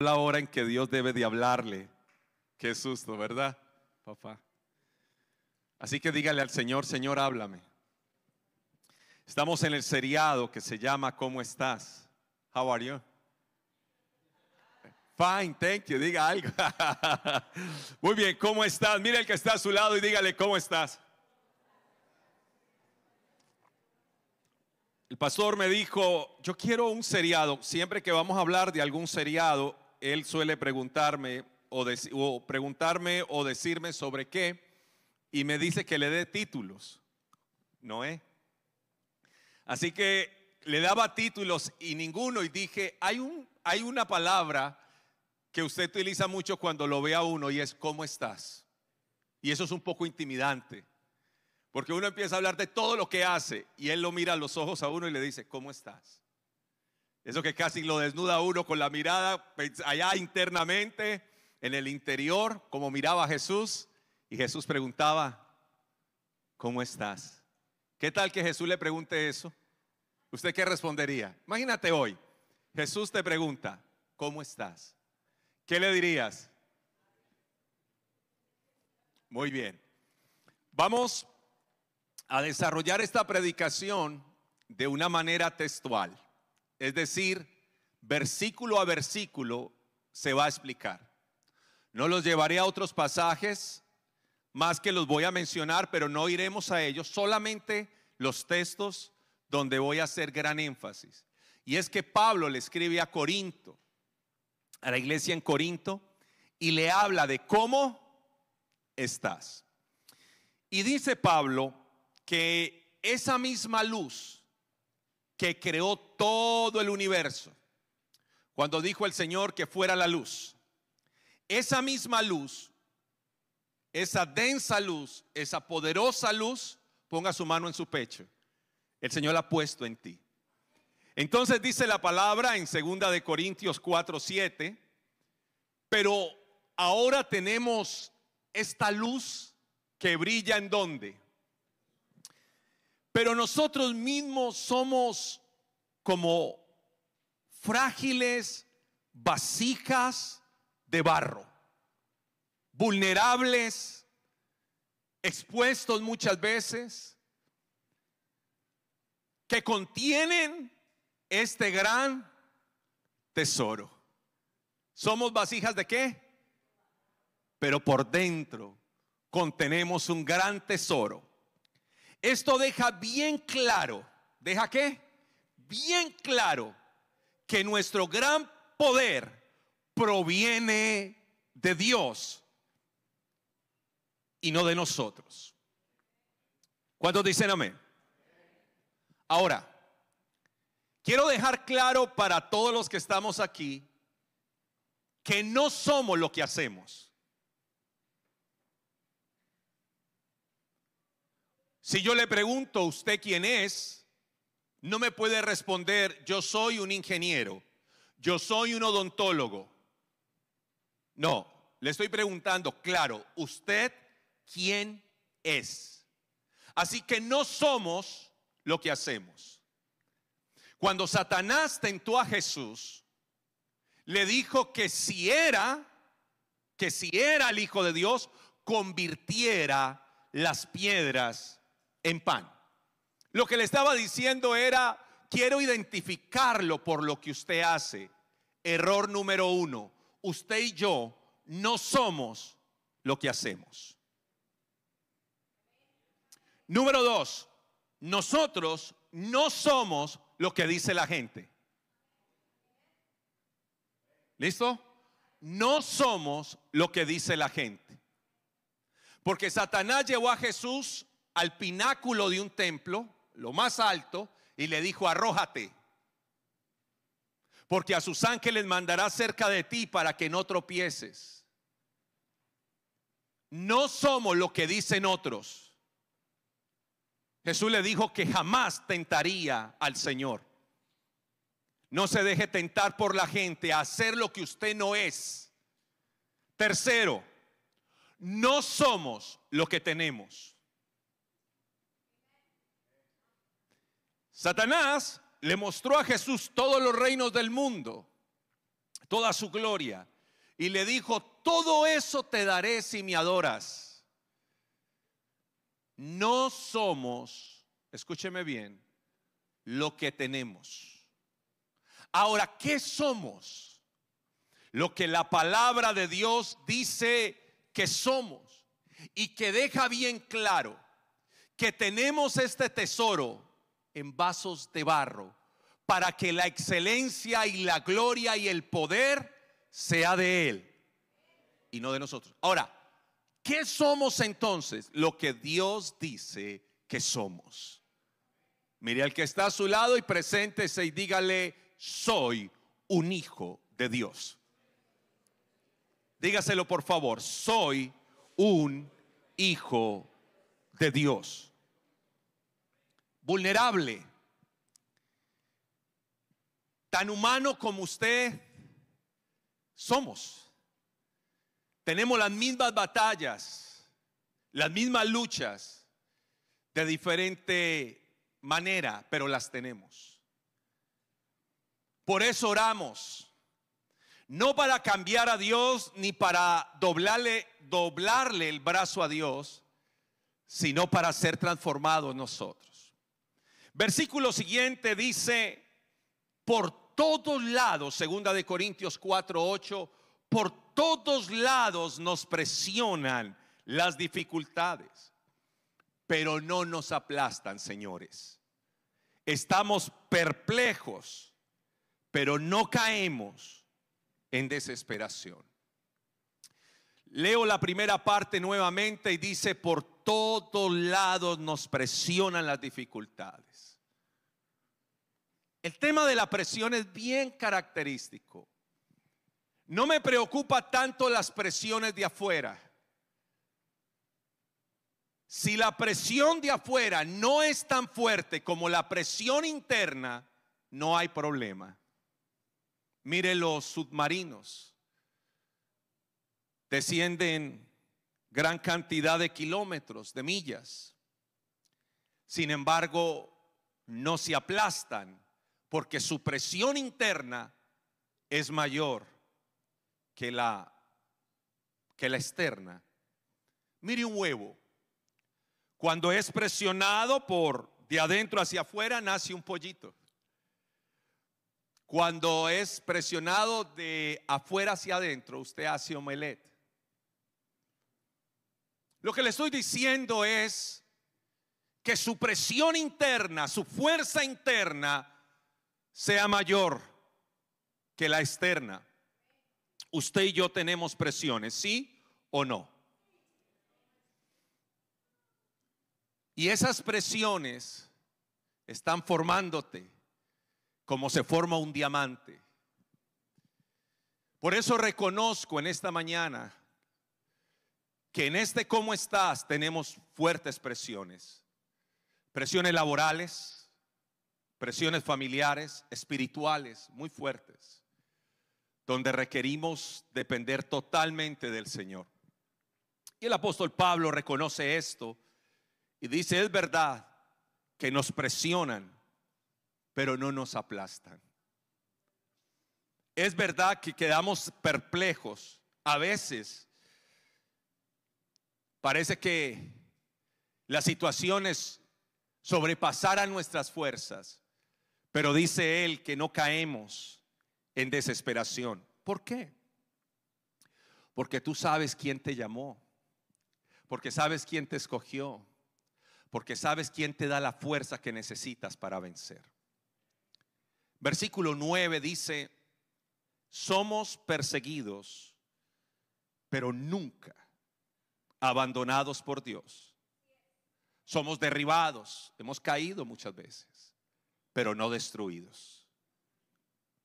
la hora en que Dios debe de hablarle. Qué susto, ¿verdad, papá? Así que dígale al Señor, Señor, háblame. Estamos en el seriado que se llama ¿Cómo estás? How are you? Fine, thank you. Diga algo. Muy bien, ¿cómo estás? Mira el que está a su lado y dígale, ¿cómo estás? El pastor me dijo, yo quiero un seriado. Siempre que vamos a hablar de algún seriado, él suele preguntarme o, preguntarme o decirme sobre qué y me dice que le dé títulos. Noé. Así que le daba títulos y ninguno y dije, hay, hay una palabra que usted utiliza mucho cuando lo ve a uno y es ¿cómo estás? Y eso es un poco intimidante. Porque uno empieza a hablar de todo lo que hace y él lo mira a los ojos a uno y le dice, ¿cómo estás? Eso que casi lo desnuda uno con la mirada allá internamente, en el interior, como miraba a Jesús. Y Jesús preguntaba, ¿cómo estás? ¿Qué tal que Jesús le pregunte eso? ¿Usted qué respondería? Imagínate hoy, Jesús te pregunta, ¿cómo estás? ¿Qué le dirías? Muy bien. Vamos a desarrollar esta predicación de una manera textual. Es decir, versículo a versículo se va a explicar. No los llevaré a otros pasajes, más que los voy a mencionar, pero no iremos a ellos, solamente los textos donde voy a hacer gran énfasis. Y es que Pablo le escribe a Corinto, a la iglesia en Corinto, y le habla de cómo estás. Y dice Pablo que esa misma luz que creó todo el universo. Cuando dijo el Señor que fuera la luz. Esa misma luz, esa densa luz, esa poderosa luz, ponga su mano en su pecho. El Señor la ha puesto en ti. Entonces dice la palabra en segunda de Corintios 4, 7, pero ahora tenemos esta luz que brilla en donde? Pero nosotros mismos somos como frágiles vasijas de barro, vulnerables, expuestos muchas veces, que contienen este gran tesoro. ¿Somos vasijas de qué? Pero por dentro contenemos un gran tesoro esto deja bien claro, ¿deja qué? Bien claro que nuestro gran poder proviene de Dios y no de nosotros. ¿Cuántos dicen amén? Ahora, quiero dejar claro para todos los que estamos aquí que no somos lo que hacemos. Si yo le pregunto, ¿usted quién es? No me puede responder, yo soy un ingeniero, yo soy un odontólogo. No, le estoy preguntando, claro, ¿usted quién es? Así que no somos lo que hacemos. Cuando Satanás tentó a Jesús, le dijo que si era, que si era el Hijo de Dios, convirtiera las piedras en pan. Lo que le estaba diciendo era, quiero identificarlo por lo que usted hace. Error número uno, usted y yo no somos lo que hacemos. Número dos, nosotros no somos lo que dice la gente. ¿Listo? No somos lo que dice la gente. Porque Satanás llevó a Jesús al pináculo de un templo, lo más alto, y le dijo, arrójate, porque a sus ángeles mandará cerca de ti para que no tropieces. No somos lo que dicen otros. Jesús le dijo que jamás tentaría al Señor. No se deje tentar por la gente a hacer lo que usted no es. Tercero, no somos lo que tenemos. Satanás le mostró a Jesús todos los reinos del mundo, toda su gloria. Y le dijo, todo eso te daré si me adoras. No somos, escúcheme bien, lo que tenemos. Ahora, ¿qué somos? Lo que la palabra de Dios dice que somos y que deja bien claro que tenemos este tesoro en vasos de barro para que la excelencia y la gloria y el poder sea de Él y no de nosotros. Ahora, ¿qué somos entonces? Lo que Dios dice que somos. Mire al que está a su lado y preséntese y dígale, soy un hijo de Dios. Dígaselo por favor, soy un hijo de Dios. Vulnerable. Tan humano como usted somos. Tenemos las mismas batallas, las mismas luchas, de diferente manera, pero las tenemos. Por eso oramos. No para cambiar a Dios ni para doblarle, doblarle el brazo a Dios, sino para ser transformados nosotros. Versículo siguiente dice, por todos lados, segunda de Corintios 4, 8, por todos lados nos presionan las dificultades, pero no nos aplastan, señores. Estamos perplejos, pero no caemos en desesperación. Leo la primera parte nuevamente y dice, por todos lados nos presionan las dificultades. El tema de la presión es bien característico. No me preocupa tanto las presiones de afuera. Si la presión de afuera no es tan fuerte como la presión interna, no hay problema. Mire los submarinos. Descienden gran cantidad de kilómetros, de millas. Sin embargo, no se aplastan porque su presión interna es mayor que la, que la externa. Mire un huevo. Cuando es presionado por de adentro hacia afuera, nace un pollito. Cuando es presionado de afuera hacia adentro, usted hace omelette. Lo que le estoy diciendo es que su presión interna, su fuerza interna, sea mayor que la externa. Usted y yo tenemos presiones, ¿sí o no? Y esas presiones están formándote como se forma un diamante. Por eso reconozco en esta mañana que en este cómo estás tenemos fuertes presiones. Presiones laborales, presiones familiares, espirituales, muy fuertes, donde requerimos depender totalmente del Señor. Y el apóstol Pablo reconoce esto y dice, es verdad que nos presionan pero no nos aplastan. Es verdad que quedamos perplejos. A veces parece que las situaciones sobrepasaran nuestras fuerzas, pero dice él que no caemos en desesperación. ¿Por qué? Porque tú sabes quién te llamó, porque sabes quién te escogió, porque sabes quién te da la fuerza que necesitas para vencer. Versículo 9 dice, somos perseguidos, pero nunca abandonados por Dios. Somos derribados, hemos caído muchas veces, pero no destruidos.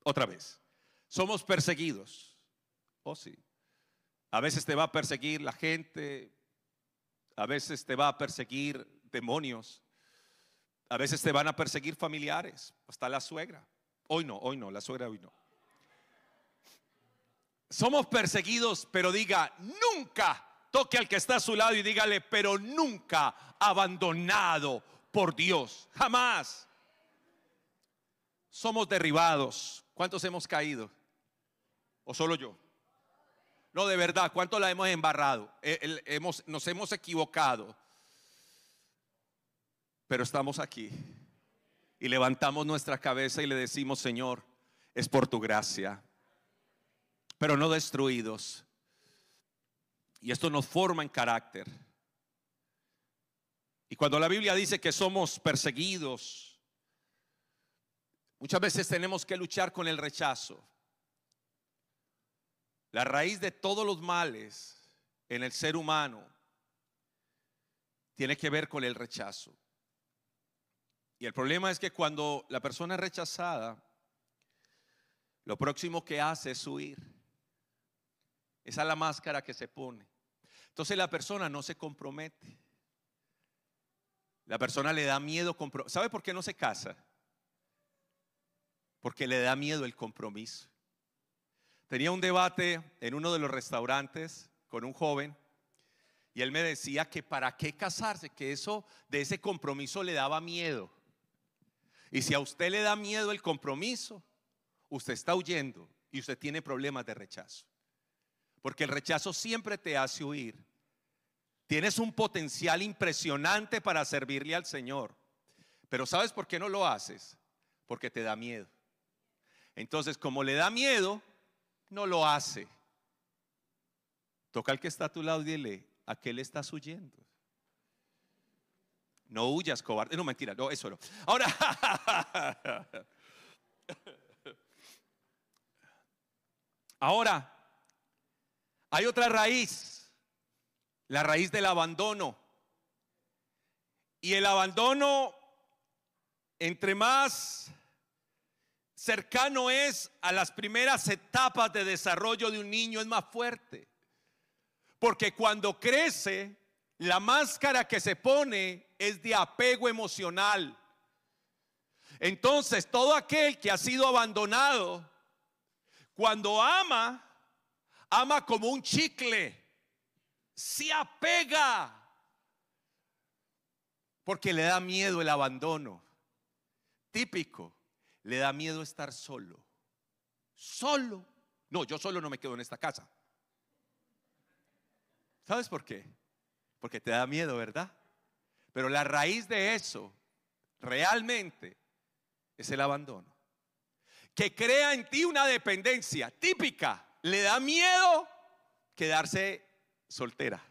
Otra vez, somos perseguidos. Oh sí. A veces te va a perseguir la gente, a veces te va a perseguir demonios, a veces te van a perseguir familiares, hasta la suegra. Hoy no, hoy no, la suegra hoy no. Somos perseguidos, pero diga, nunca toque al que está a su lado y dígale, pero nunca abandonado por Dios, jamás. Somos derribados. ¿Cuántos hemos caído? ¿O solo yo? No, de verdad, ¿cuánto la hemos embarrado? Eh, hemos, nos hemos equivocado. Pero estamos aquí. Y levantamos nuestra cabeza y le decimos, Señor, es por tu gracia. Pero no destruidos. Y esto nos forma en carácter. Y cuando la Biblia dice que somos perseguidos, muchas veces tenemos que luchar con el rechazo. La raíz de todos los males en el ser humano tiene que ver con el rechazo. Y el problema es que cuando la persona es rechazada, lo próximo que hace es huir. Esa es la máscara que se pone. Entonces la persona no se compromete. La persona le da miedo. ¿Sabe por qué no se casa? Porque le da miedo el compromiso. Tenía un debate en uno de los restaurantes con un joven y él me decía que para qué casarse, que eso de ese compromiso le daba miedo. Y si a usted le da miedo el compromiso, usted está huyendo y usted tiene problemas de rechazo. Porque el rechazo siempre te hace huir. Tienes un potencial impresionante para servirle al Señor. Pero ¿sabes por qué no lo haces? Porque te da miedo. Entonces, como le da miedo, no lo hace. Toca al que está a tu lado y dile, ¿a qué le estás huyendo? No huyas, cobarde. No, mentira, no, eso no. Ahora, ahora, hay otra raíz, la raíz del abandono. Y el abandono, entre más cercano es a las primeras etapas de desarrollo de un niño es más fuerte. Porque cuando crece, la máscara que se pone es de apego emocional. Entonces, todo aquel que ha sido abandonado, cuando ama, ama como un chicle. Se apega. Porque le da miedo el abandono. Típico le da miedo estar solo. Solo. No, yo solo no me quedo en esta casa. ¿Sabes por qué? Porque te da miedo, ¿verdad? Pero la raíz de eso realmente es el abandono. Que crea en ti una dependencia típica. Le da miedo quedarse soltera.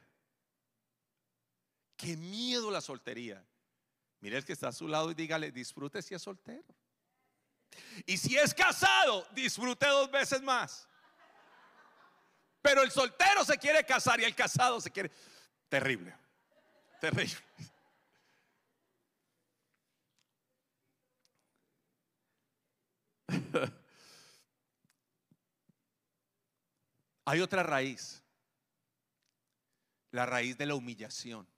Qué miedo la soltería. Mire el que está a su lado y dígale, disfrute si es soltero. Y si es casado, disfrute dos veces más. Pero el soltero se quiere casar y el casado se quiere... Terrible. Terrible. Hay otra raíz. La raíz de la humillación.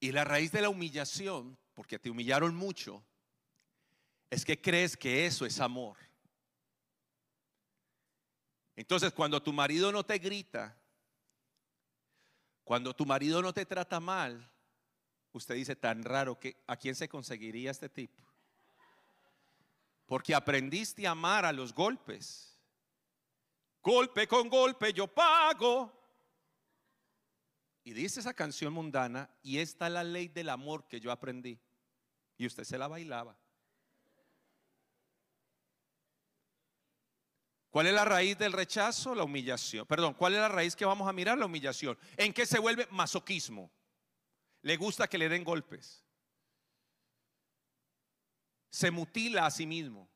Y la raíz de la humillación porque te humillaron mucho, es que crees que eso es amor. Entonces, cuando tu marido no te grita, cuando tu marido no te trata mal, usted dice tan raro que a quién se conseguiría este tipo. Porque aprendiste a amar a los golpes. Golpe con golpe yo pago. Y dice esa canción mundana, y esta es la ley del amor que yo aprendí y usted se la bailaba. ¿Cuál es la raíz del rechazo? La humillación. Perdón, ¿cuál es la raíz que vamos a mirar? La humillación. ¿En qué se vuelve masoquismo? Le gusta que le den golpes. Se mutila a sí mismo.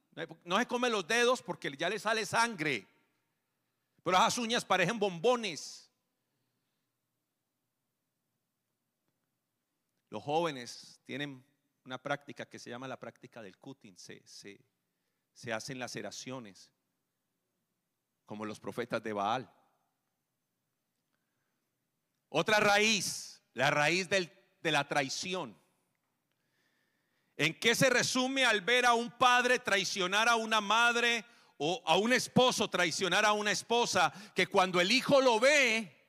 No se come los dedos porque ya le sale sangre. Pero esas uñas parecen bombones. Los jóvenes tienen una práctica que se llama la práctica del cutting. Se, se, hacen laceraciones, como los profetas de Baal. Otra raíz, la raíz de la traición. ¿En qué se resume al ver a un padre traicionar a una madre o a un esposo traicionar a una esposa? Que cuando el hijo lo ve,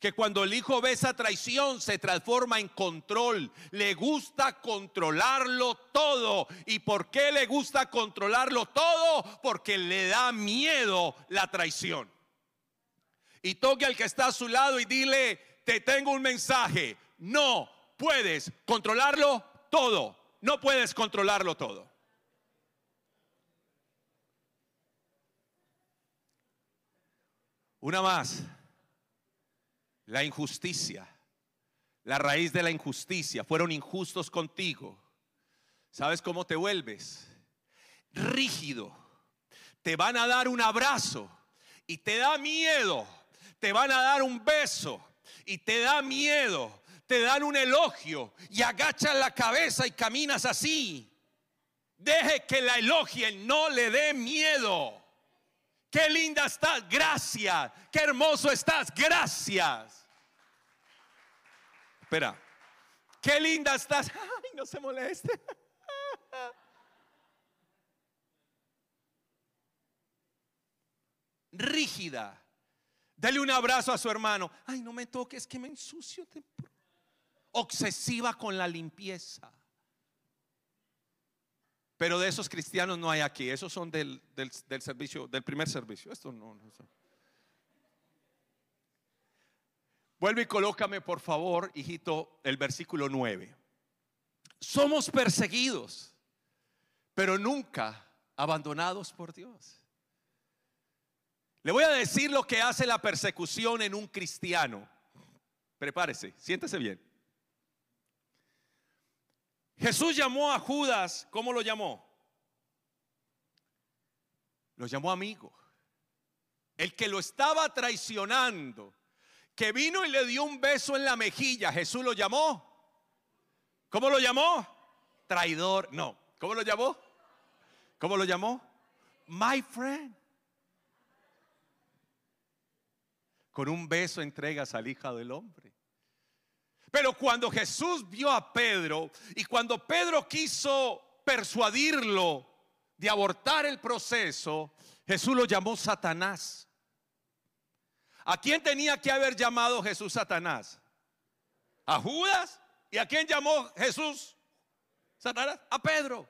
que cuando el hijo ve esa traición se transforma en control. Le gusta controlarlo todo. ¿Y por qué le gusta controlarlo todo? Porque le da miedo la traición. Y toque al que está a su lado y dile, te tengo un mensaje. No puedes controlarlo todo. No puedes controlarlo todo. Una más. La injusticia. La raíz de la injusticia. Fueron injustos contigo. ¿Sabes cómo te vuelves? Rígido. Te van a dar un abrazo y te da miedo. Te van a dar un beso y te da miedo. Te dan un elogio y agachas la cabeza y caminas así. Deje que la elogien, no le dé miedo. Qué linda estás, gracias. Qué hermoso estás, gracias. Espera, qué linda estás. Ay, no se moleste. Rígida. Dale un abrazo a su hermano. Ay, no me toques, que me ensucio. Obsesiva con la limpieza. Pero de esos cristianos no hay aquí. Esos son del, servicio, del primer servicio. Esto no, no. Vuelve y colócame, por favor, hijito, el versículo 9. Somos perseguidos, pero nunca abandonados por Dios. Le voy a decir lo que hace la persecución en un cristiano. Prepárese, siéntese bien. Jesús llamó a Judas, ¿cómo lo llamó? Lo llamó amigo. El que lo estaba traicionando, que vino y le dio un beso en la mejilla, Jesús lo llamó. ¿Cómo lo llamó? Traidor. No. ¿Cómo lo llamó? ¿Cómo lo llamó? My friend. Con un beso entregas al Hijo del Hombre. Pero cuando Jesús vio a Pedro y cuando Pedro quiso persuadirlo de abortar el proceso, Jesús lo llamó Satanás. ¿A quién tenía que haber llamado Jesús Satanás? ¿A Judas? ¿Y a quién llamó Jesús Satanás? A Pedro.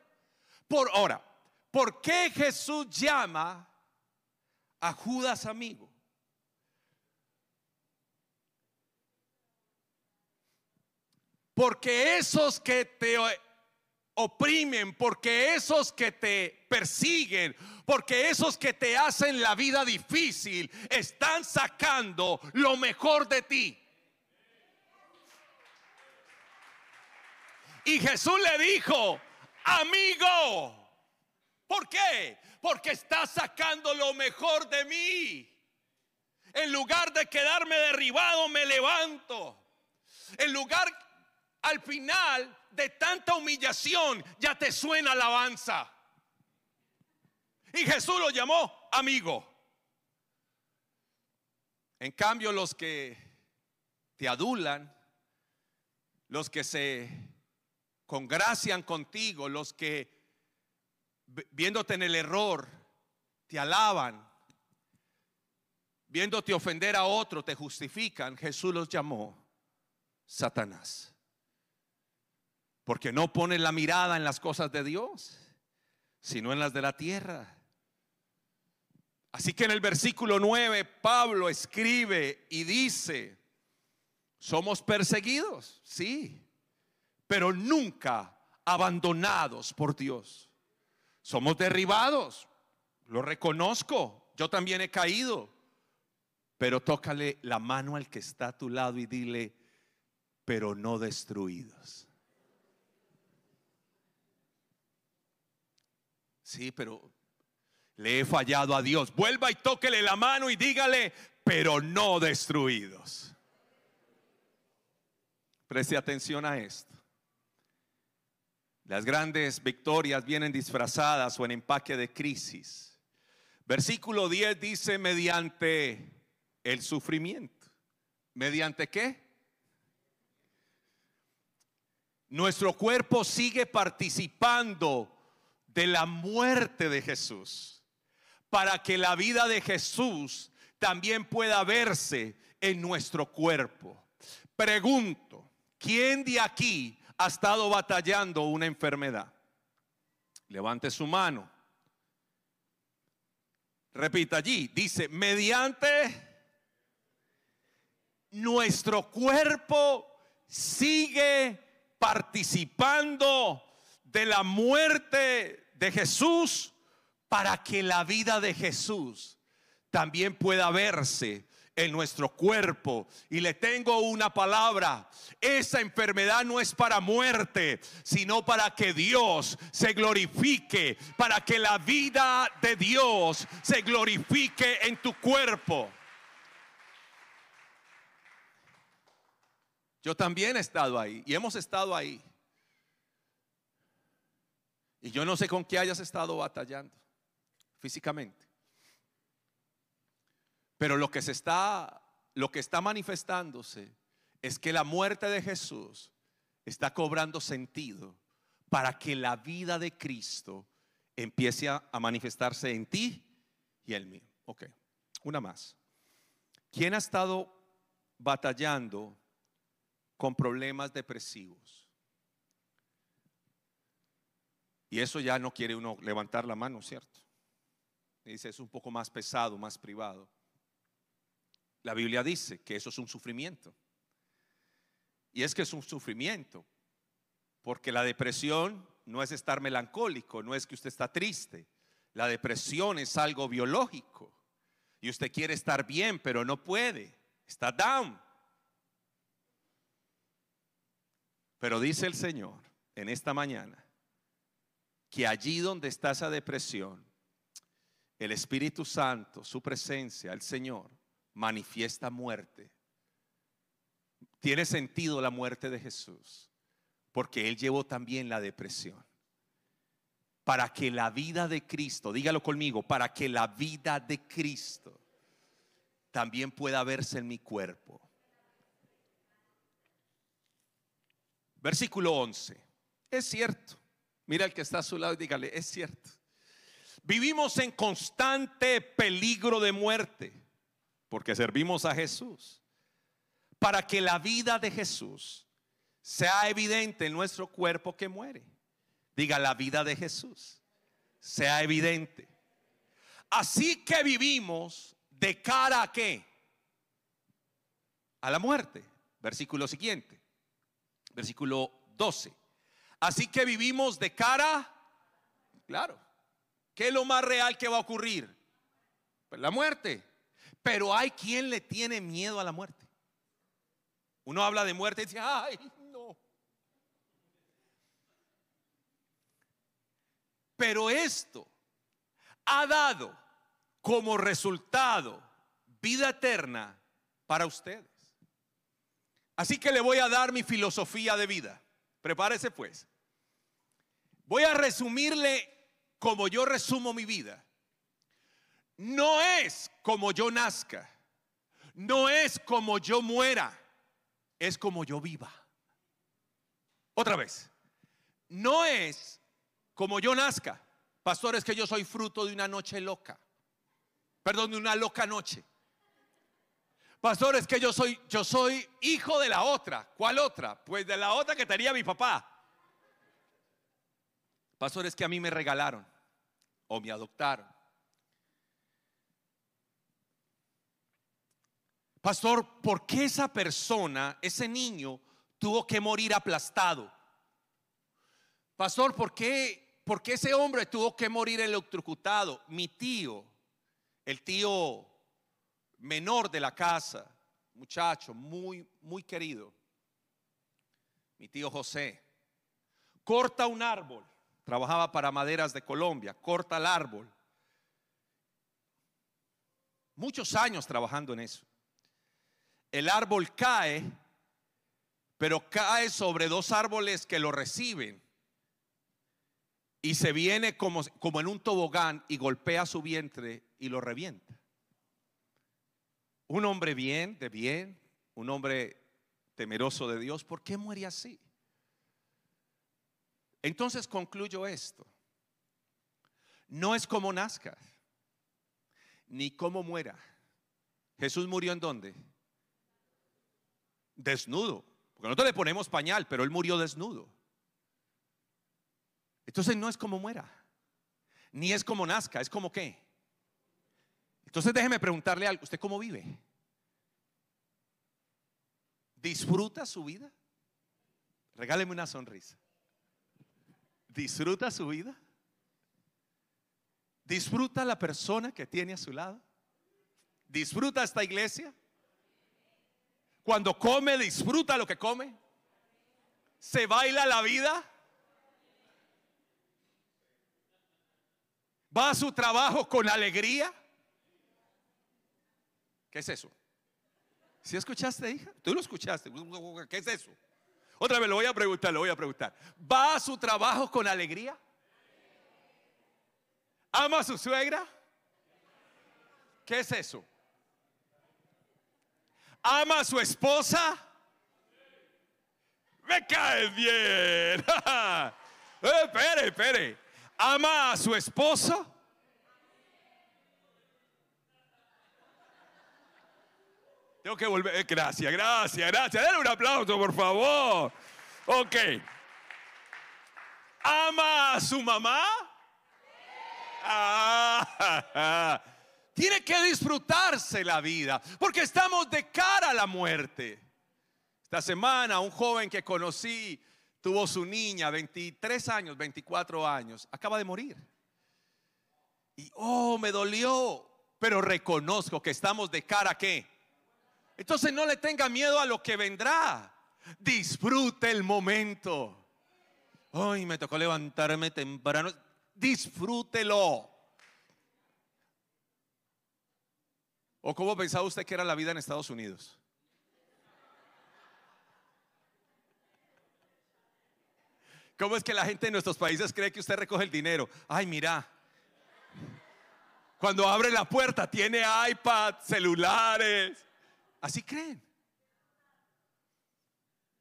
Por ahora, ¿por qué Jesús llama a Judas amigo? Porque esos que te oprimen, porque esos que te persiguen, porque esos que te hacen la vida difícil están sacando lo mejor de ti. Y Jesús le dijo, amigo, ¿por qué? Porque está sacando lo mejor de mí. En lugar de quedarme derribado, me levanto. En lugar al final de tanta humillación ya te suena alabanza. Y Jesús lo llamó amigo. En cambio, los que te adulan, los que se congracian contigo, los que viéndote en el error, te alaban, viéndote ofender a otro, te justifican, Jesús los llamó Satanás porque no pone la mirada en las cosas de Dios, sino en las de la tierra. Así que en el versículo 9 Pablo escribe y dice, somos perseguidos, sí, pero nunca abandonados por Dios. Somos derribados, lo reconozco, yo también he caído, pero tócale la mano al que está a tu lado y dile, pero no destruidos. Sí, pero le he fallado a Dios. Vuelva y tóquele la mano y dígale, pero no destruidos. Preste atención a esto. Las grandes victorias vienen disfrazadas o en empaque de crisis. Versículo 10 dice mediante el sufrimiento. ¿Mediante qué? Nuestro cuerpo sigue participando de la muerte de Jesús, para que la vida de Jesús también pueda verse en nuestro cuerpo. Pregunto, ¿quién de aquí ha estado batallando una enfermedad? Levante su mano. Repita allí, dice, mediante nuestro cuerpo sigue participando de la muerte de Jesús para que la vida de Jesús también pueda verse en nuestro cuerpo. Y le tengo una palabra. Esa enfermedad no es para muerte, sino para que Dios se glorifique, para que la vida de Dios se glorifique en tu cuerpo. Yo también he estado ahí y hemos estado ahí. Y yo no sé con qué hayas estado batallando físicamente. Pero lo que se está lo que está manifestándose es que la muerte de Jesús está cobrando sentido para que la vida de Cristo empiece a, manifestarse en ti y en mí. Ok, una más. ¿Quién ha estado batallando con problemas depresivos? Y eso ya no quiere uno levantar la mano, ¿cierto? Dice, es un poco más pesado, más privado. La Biblia dice que eso es un sufrimiento. Y es que es un sufrimiento, porque la depresión no es estar melancólico, no es que usted está triste. La depresión es algo biológico. Y usted quiere estar bien, pero no puede. Está down. Pero dice el Señor en esta mañana que allí donde está esa depresión, el Espíritu Santo, su presencia, el Señor, manifiesta muerte. Tiene sentido la muerte de Jesús, porque Él llevó también la depresión. Para que la vida de Cristo, dígalo conmigo, para que la vida de Cristo también pueda verse en mi cuerpo. Versículo 11. Es cierto. Mira el que está a su lado y dígale, es cierto. Vivimos en constante peligro de muerte porque servimos a Jesús, para que la vida de Jesús sea evidente en nuestro cuerpo que muere. Diga la vida de Jesús, sea evidente. Así que vivimos de cara a qué? A la muerte. Versículo siguiente. Versículo 12. Así que vivimos de cara, claro. ¿Qué es lo más real que va a ocurrir? Pues la muerte. Pero hay quien le tiene miedo a la muerte. Uno habla de muerte y dice, ay, no. Pero esto ha dado como resultado vida eterna para ustedes. Así que le voy a dar mi filosofía de vida. Prepárese pues. Voy a resumirle como yo resumo mi vida no es como yo nazca, no es como yo muera, es como yo viva. Otra vez, no es como yo nazca. Pastor, es que yo soy fruto de una noche loca. Perdón, de una loca noche. Pastor, es que yo soy, yo soy hijo de la otra. ¿Cuál otra? Pues de la otra que tenía mi papá. Pastor, es que a mí me regalaron o me adoptaron. Pastor, ¿por qué esa persona, ese niño, tuvo que morir aplastado? Pastor, ¿por qué, por qué ese hombre tuvo que morir electrocutado? Mi tío, el tío menor de la casa, muchacho muy, muy querido, mi tío José, corta un árbol, trabajaba para maderas de Colombia, corta el árbol. Muchos años trabajando en eso el árbol cae, pero cae sobre dos árboles que lo reciben. Y se viene como, como en un tobogán y golpea su vientre y lo revienta. Un hombre bien, de bien, un hombre temeroso de Dios, ¿por qué muere así? Entonces concluyo esto. No es como nazca, ni como muera. Jesús murió en dónde? desnudo. Porque nosotros le ponemos pañal, pero él murió desnudo. Entonces no es como muera, ni es como nazca, es como qué. Entonces déjeme preguntarle algo, ¿usted cómo vive? ¿Disfruta su vida? Regáleme una sonrisa. ¿Disfruta su vida? ¿Disfruta la persona que tiene a su lado? ¿Disfruta esta iglesia? Cuando come, disfruta lo que come. ¿Se baila la vida? ¿Va a su trabajo con alegría? ¿Qué es eso? ¿Si escuchaste, hija? Tú lo escuchaste. ¿Qué es eso? Otra vez lo voy a preguntar, lo voy a preguntar. ¿Va a su trabajo con alegría? ¿Ama a su suegra? ¿Qué es eso? ¿Ama a su esposa? Me cae bien. eh, espere, espere. ¿Ama a su esposo? Tengo que volver. Eh, gracias, gracias, gracias. Dale un aplauso, por favor. Ok. ¿Ama a su mamá? Ah, tiene que disfrutarse la vida, porque estamos de cara a la muerte. Esta semana un joven que conocí tuvo su niña, 23 años, 24 años, acaba de morir. Y, oh, me dolió, pero reconozco que estamos de cara a qué. Entonces no le tenga miedo a lo que vendrá. Disfrute el momento. Hoy me tocó levantarme temprano. Disfrútelo. ¿O cómo pensaba usted que era la vida en Estados Unidos? ¿Cómo es que la gente en nuestros países cree que usted recoge el dinero? Ay, mira. Cuando abre la puerta tiene iPad, celulares. Así creen.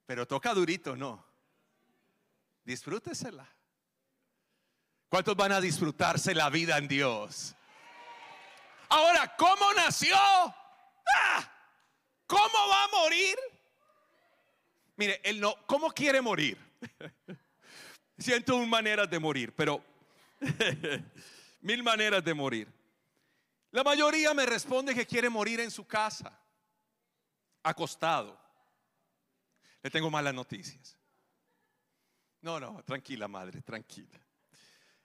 Pero toca durito, ¿no? Disfrútesela. ¿Cuántos van a disfrutarse la vida en Dios? Ahora, ¿cómo nació? ¡Ah! ¿Cómo va a morir? Mire, él no, ¿cómo quiere morir? Siento mil maneras de morir, pero mil maneras de morir. La mayoría me responde que quiere morir en su casa, acostado. Le tengo malas noticias. No, no, tranquila madre, tranquila.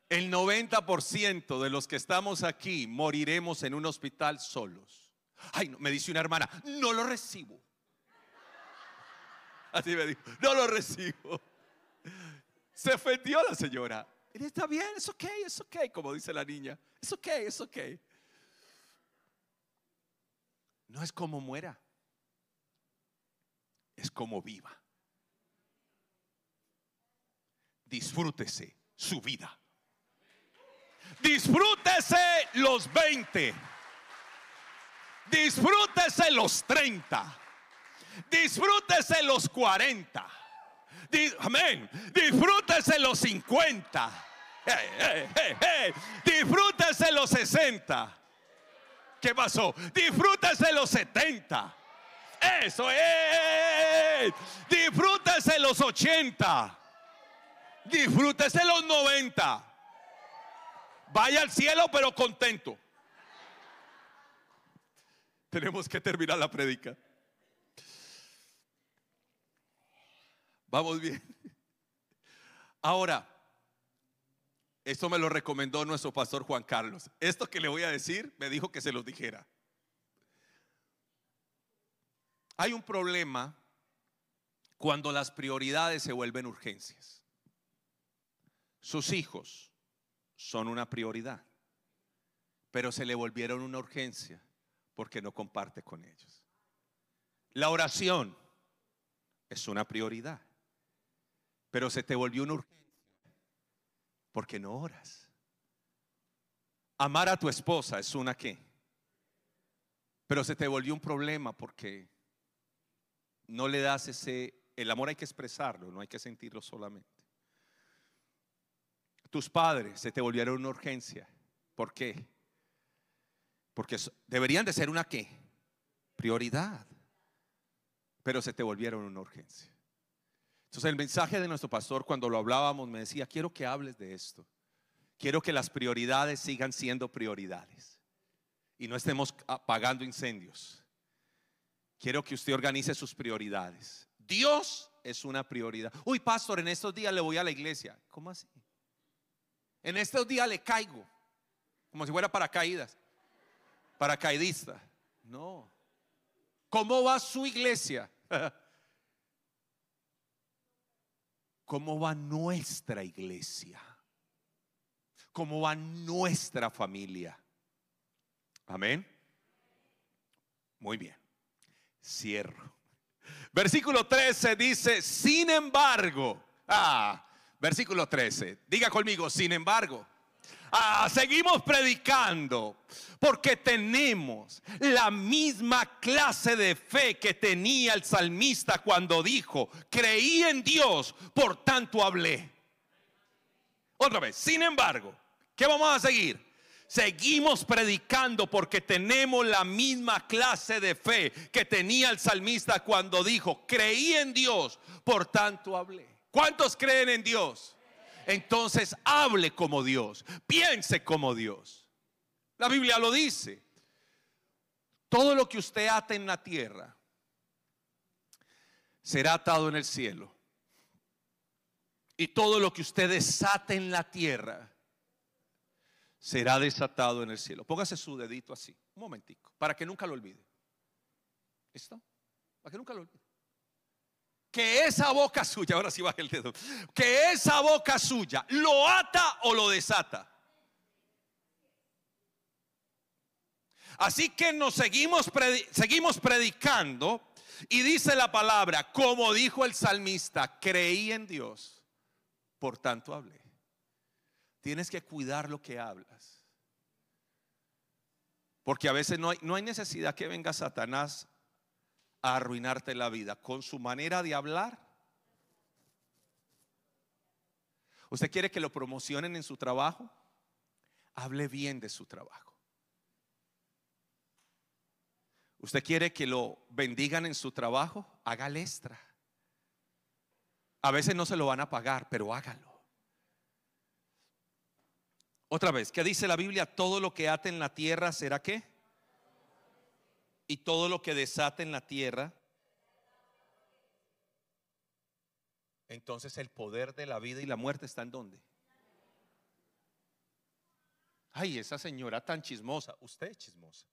El 90% de los que estamos aquí moriremos en un hospital solos. Ay, no, me dice una hermana, no lo recibo. Así me dijo, no lo recibo. Se ofendió la señora. Está bien, es ok, es ok, como dice la niña. Es ok, es ok. No es como muera, es como viva. Disfrútese su vida. Disfrútese los 20. Disfrútese los 30. Disfrútese los 40. amén. Disfrútese los 50. Disfrútese los 60. ¿Qué pasó? Disfrútese los 70. Eso es. Disfrútese los 80. Disfrútese los 90. Vaya al cielo pero contento. Tenemos que terminar la predica. Vamos bien. Ahora, esto me lo recomendó nuestro pastor Juan Carlos. Esto que le voy a decir, me dijo que se los dijera. Hay un problema cuando las prioridades se vuelven urgencias. Sus hijos son una prioridad, pero se le volvieron una urgencia porque no comparte con ellos. La oración es una prioridad, pero se te volvió una urgencia porque no oras. Amar a tu esposa es una qué, pero se te volvió un problema porque no le das ese, el amor hay que expresarlo, no hay que sentirlo solamente. Tus padres se te volvieron una urgencia. ¿Por qué? Porque deberían de ser una qué? Prioridad. pero se te volvieron una urgencia. Entonces el mensaje de nuestro pastor cuando lo hablábamos me decía, quiero que hables de esto. Quiero que las prioridades sigan siendo prioridades y no estemos apagando incendios. Quiero que usted organice sus prioridades. Dios es una prioridad. Uy, pastor, en estos días le voy a la iglesia. ¿Cómo así? En estos días le caigo, como si fuera paracaídas, paracaidista. No. ¿Cómo va su iglesia? ¿Cómo va nuestra iglesia? ¿Cómo va nuestra familia? Amén. Muy bien. Cierro. Versículo 13 dice, sin embargo, ah, versículo 13, diga conmigo, sin embargo, ah, seguimos predicando porque tenemos la misma clase de fe que tenía el salmista cuando dijo, creí en Dios, por tanto hablé. Otra vez, sin embargo, ¿qué vamos a seguir? Seguimos predicando porque tenemos la misma clase de fe que tenía el salmista cuando dijo, creí en Dios, por tanto hablé. ¿Cuántos creen en Dios? Entonces hable como Dios, piense como Dios. La Biblia lo dice. Todo lo que usted ate en la tierra será atado en el cielo. Y todo lo que usted desate en la tierra será desatado en el cielo. Póngase su dedito así, un momentico, para que nunca lo olvide. ¿Listo? Para que nunca lo olvide. Que esa boca suya, ahora sí baja el dedo, que esa boca suya lo ata o lo desata. Así que nos seguimos, seguimos predicando y dice la palabra, como dijo el salmista, creí en Dios, por tanto hablé. Tienes que cuidar lo que hablas. Porque a veces no hay, no hay necesidad que venga Satanás a arruinarte la vida con su manera de hablar. ¿Usted quiere que lo promocionen en su trabajo? Hable bien de su trabajo. ¿Usted quiere que lo bendigan en su trabajo? Hágale extra. A veces no se lo van a pagar, pero hágalo. Otra vez, ¿qué dice la Biblia? Todo lo que ate en la tierra será qué? Y todo lo que desate en la tierra. Entonces el poder de la vida y la muerte está en dónde? Ay, esa señora tan chismosa. Usted es chismosa.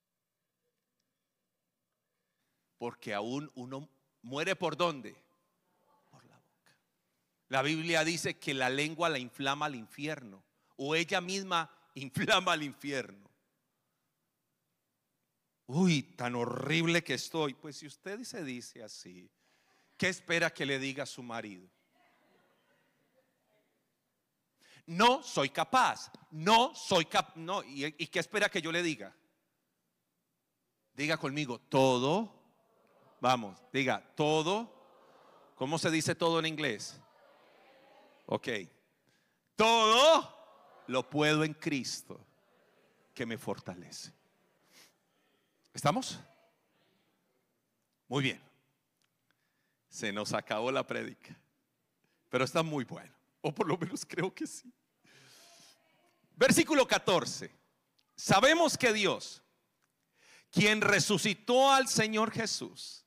Porque aún uno muere por dónde? Por la boca. La Biblia dice que la lengua la inflama al infierno o ella misma inflama al infierno. Uy, tan horrible que estoy. Pues si usted se dice así, ¿qué espera que le diga a su marido? No soy capaz. No soy capaz. No, ¿y, ¿y qué espera que yo le diga? Diga conmigo, todo. Vamos, diga, todo. ¿Cómo se dice todo en inglés? Ok. Todo lo puedo en Cristo que me fortalece. ¿Estamos? Muy bien. Se nos acabó la prédica, pero está muy bueno, o por lo menos creo que sí. Versículo 14. Sabemos que Dios, quien resucitó al Señor Jesús,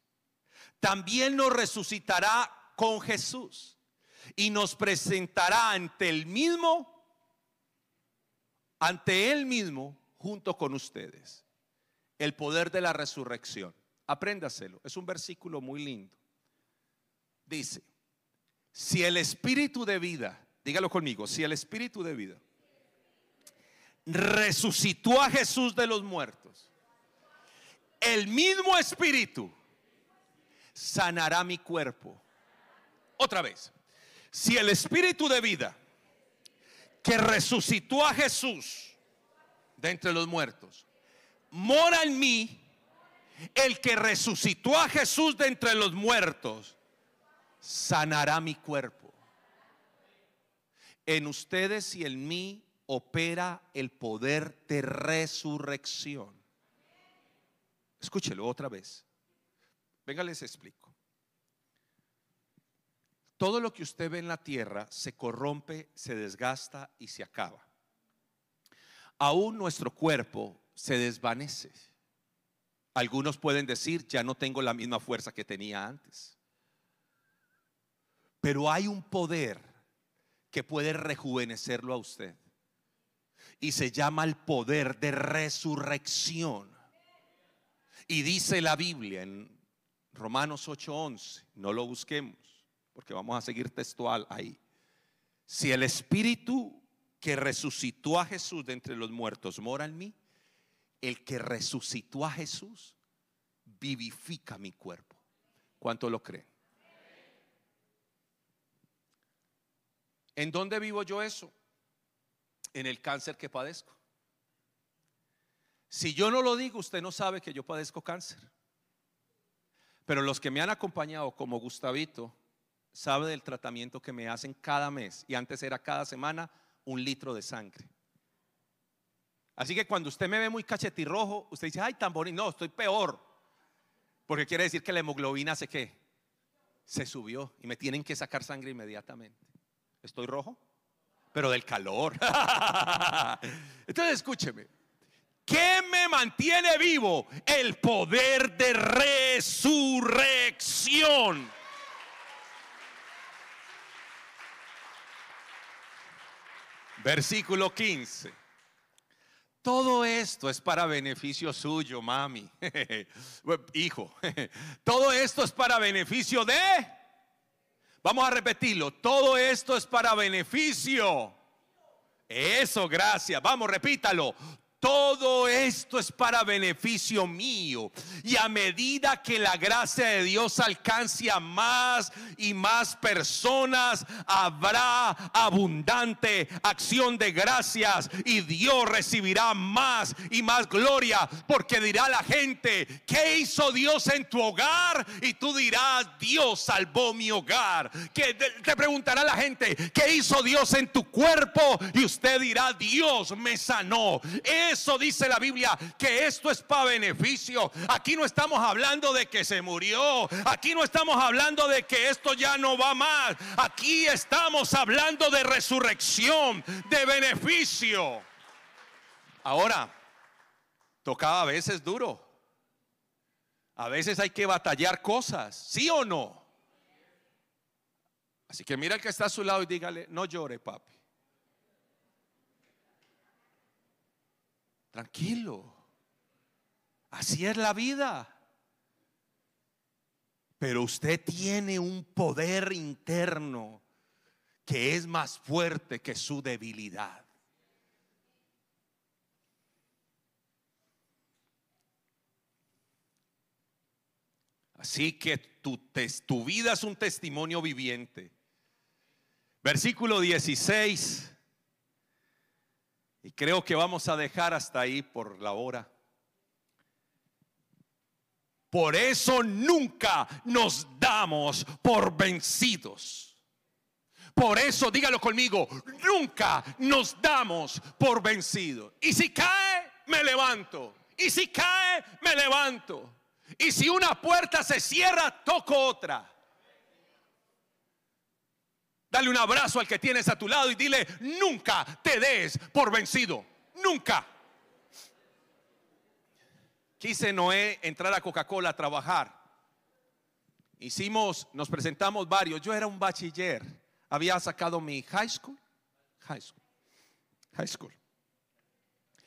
también nos resucitará con Jesús y nos presentará ante el mismo ante Él mismo junto con ustedes. El poder de la resurrección. Apréndaselo. Es un versículo muy lindo. Dice, si el espíritu de vida, dígalo conmigo, si el espíritu de vida resucitó a Jesús de los muertos, el mismo espíritu sanará mi cuerpo. Otra vez, si el espíritu de vida que resucitó a Jesús de entre los muertos, mora en mí, el que resucitó a Jesús de entre los muertos, sanará mi cuerpo. En ustedes y en mí opera el poder de resurrección. Escúchelo otra vez. Venga, les explico. Todo lo que usted ve en la tierra se corrompe, se desgasta y se acaba. Aún nuestro cuerpo se desvanece. Algunos pueden decir, ya no tengo la misma fuerza que tenía antes. Pero hay un poder que puede rejuvenecerlo a usted. Y se llama el poder de resurrección. Y dice la Biblia en Romanos 8:11, no lo busquemos, porque vamos a seguir textual ahí. Si el Espíritu que resucitó a Jesús de entre los muertos mora en mí, el que resucitó a Jesús vivifica mi cuerpo. ¿Cuánto lo creen? ¿En dónde vivo yo eso? En el cáncer que padezco. Si yo no lo digo, usted no sabe que yo padezco cáncer. Pero los que me han acompañado como Gustavito, sabe del tratamiento que me hacen cada mes. Y antes era cada semana un litro de sangre. Así que cuando usted me ve muy cachetirrojo, usted dice, ay, tan bonito. No, estoy peor. Porque quiere decir que la hemoglobina se qué? Se subió y me tienen que sacar sangre inmediatamente. ¿Estoy rojo? Pero del calor. Entonces escúcheme. ¿Qué me mantiene vivo? El poder de resurrección. Versículo 15. Todo esto es para beneficio suyo, mami. Hijo. Todo esto es para beneficio de... Vamos a repetirlo. Todo esto es para beneficio. Eso, gracias. Vamos, repítalo. Todo esto es para beneficio mío. Y a medida que la gracia de Dios alcance a más y más personas, habrá abundante acción de gracias. Y Dios recibirá más y más gloria. Porque dirá la gente, ¿qué hizo Dios en tu hogar? Y tú dirás, Dios salvó mi hogar. Que te preguntará la gente, ¿qué hizo Dios en tu cuerpo? Y usted dirá, Dios me sanó eso dice la Biblia, que esto es para beneficio. Aquí no estamos hablando de que se murió. Aquí no estamos hablando de que esto ya no va más. Aquí estamos hablando de resurrección, de beneficio. Ahora, tocaba a veces duro. A veces hay que batallar cosas, ¿sí o no? Así que mira el que está a su lado y dígale, no llore, papi. Tranquilo. Así es la vida. Pero usted tiene un poder interno que es más fuerte que su debilidad. Así que tu, vida es un testimonio viviente. Versículo 16 y creo que vamos a dejar hasta ahí por la hora. Por eso nunca nos damos por vencidos. Por eso, dígalo conmigo, nunca nos damos por vencidos. Y si cae, me levanto. Y si cae, me levanto. Y si una puerta se cierra, toco otra. Dale un abrazo al que tienes a tu lado y dile, nunca te des por vencido. Nunca. Quise Noé entrar a Coca-Cola a trabajar. Hicimos, nos presentamos varios. Yo era un bachiller. Había sacado mi high school. High school. High school.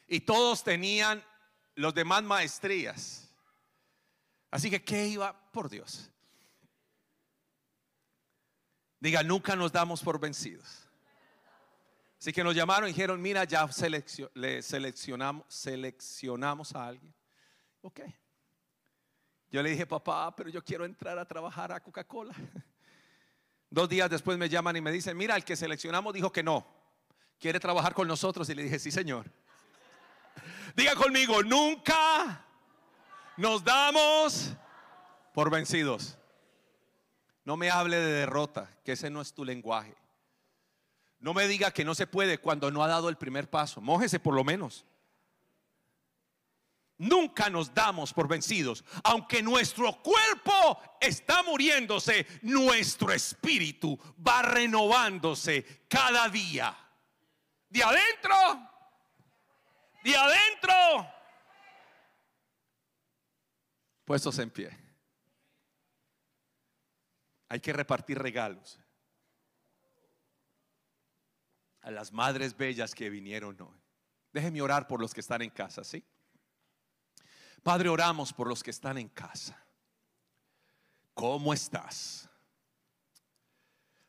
Y todos tenían los demás maestrías. Así que, ¿qué iba? Por Dios. Diga, nunca nos damos por vencidos. Así que nos llamaron y dijeron, mira, ya le seleccionamos, seleccionamos a alguien. Ok. Yo le dije, papá, pero yo quiero entrar a trabajar a Coca-Cola. Dos días después me llaman y me dicen, mira, el que seleccionamos dijo que no. ¿Quiere trabajar con nosotros? Y le dije, sí, señor. Diga conmigo, nunca nos damos por vencidos. No me hable de derrota, que ese no es tu lenguaje. No me diga que no se puede cuando no ha dado el primer paso. Mójese por lo menos. nunca nos damos por vencidos. Aunque nuestro cuerpo está muriéndose, nuestro espíritu va renovándose cada día. De adentro, de adentro. Puestos en pie. Hay que repartir regalos a las madres bellas que vinieron hoy. Déjeme orar por los que están en casa, ¿sí? Padre, oramos por los que están en casa. ¿Cómo estás?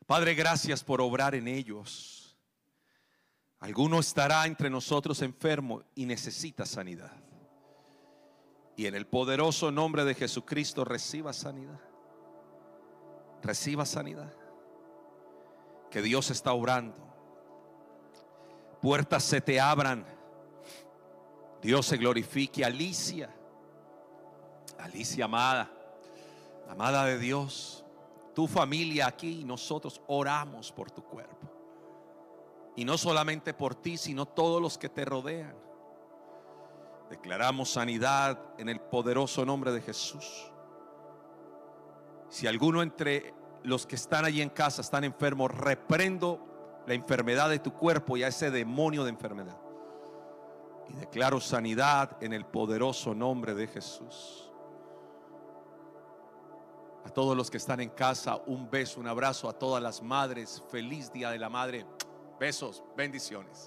Padre, gracias por obrar en ellos. Alguno estará entre nosotros enfermo y necesita sanidad. Y en el poderoso nombre de Jesucristo reciba sanidad. Reciba sanidad. Que Dios está obrando puertas se te abran. Dios se glorifique. Alicia, Alicia amada, amada de Dios, tu familia aquí y nosotros oramos por tu cuerpo. Y no solamente por ti, sino todos los que te rodean. Declaramos sanidad en el poderoso nombre de Jesús. Si alguno entre los que están allí en casa están enfermos, reprendo la enfermedad de tu cuerpo y a ese demonio de enfermedad. Y declaro sanidad en el poderoso nombre de Jesús. A todos los que están en casa, un beso, un abrazo. A todas las madres, feliz día de la madre. Besos, bendiciones.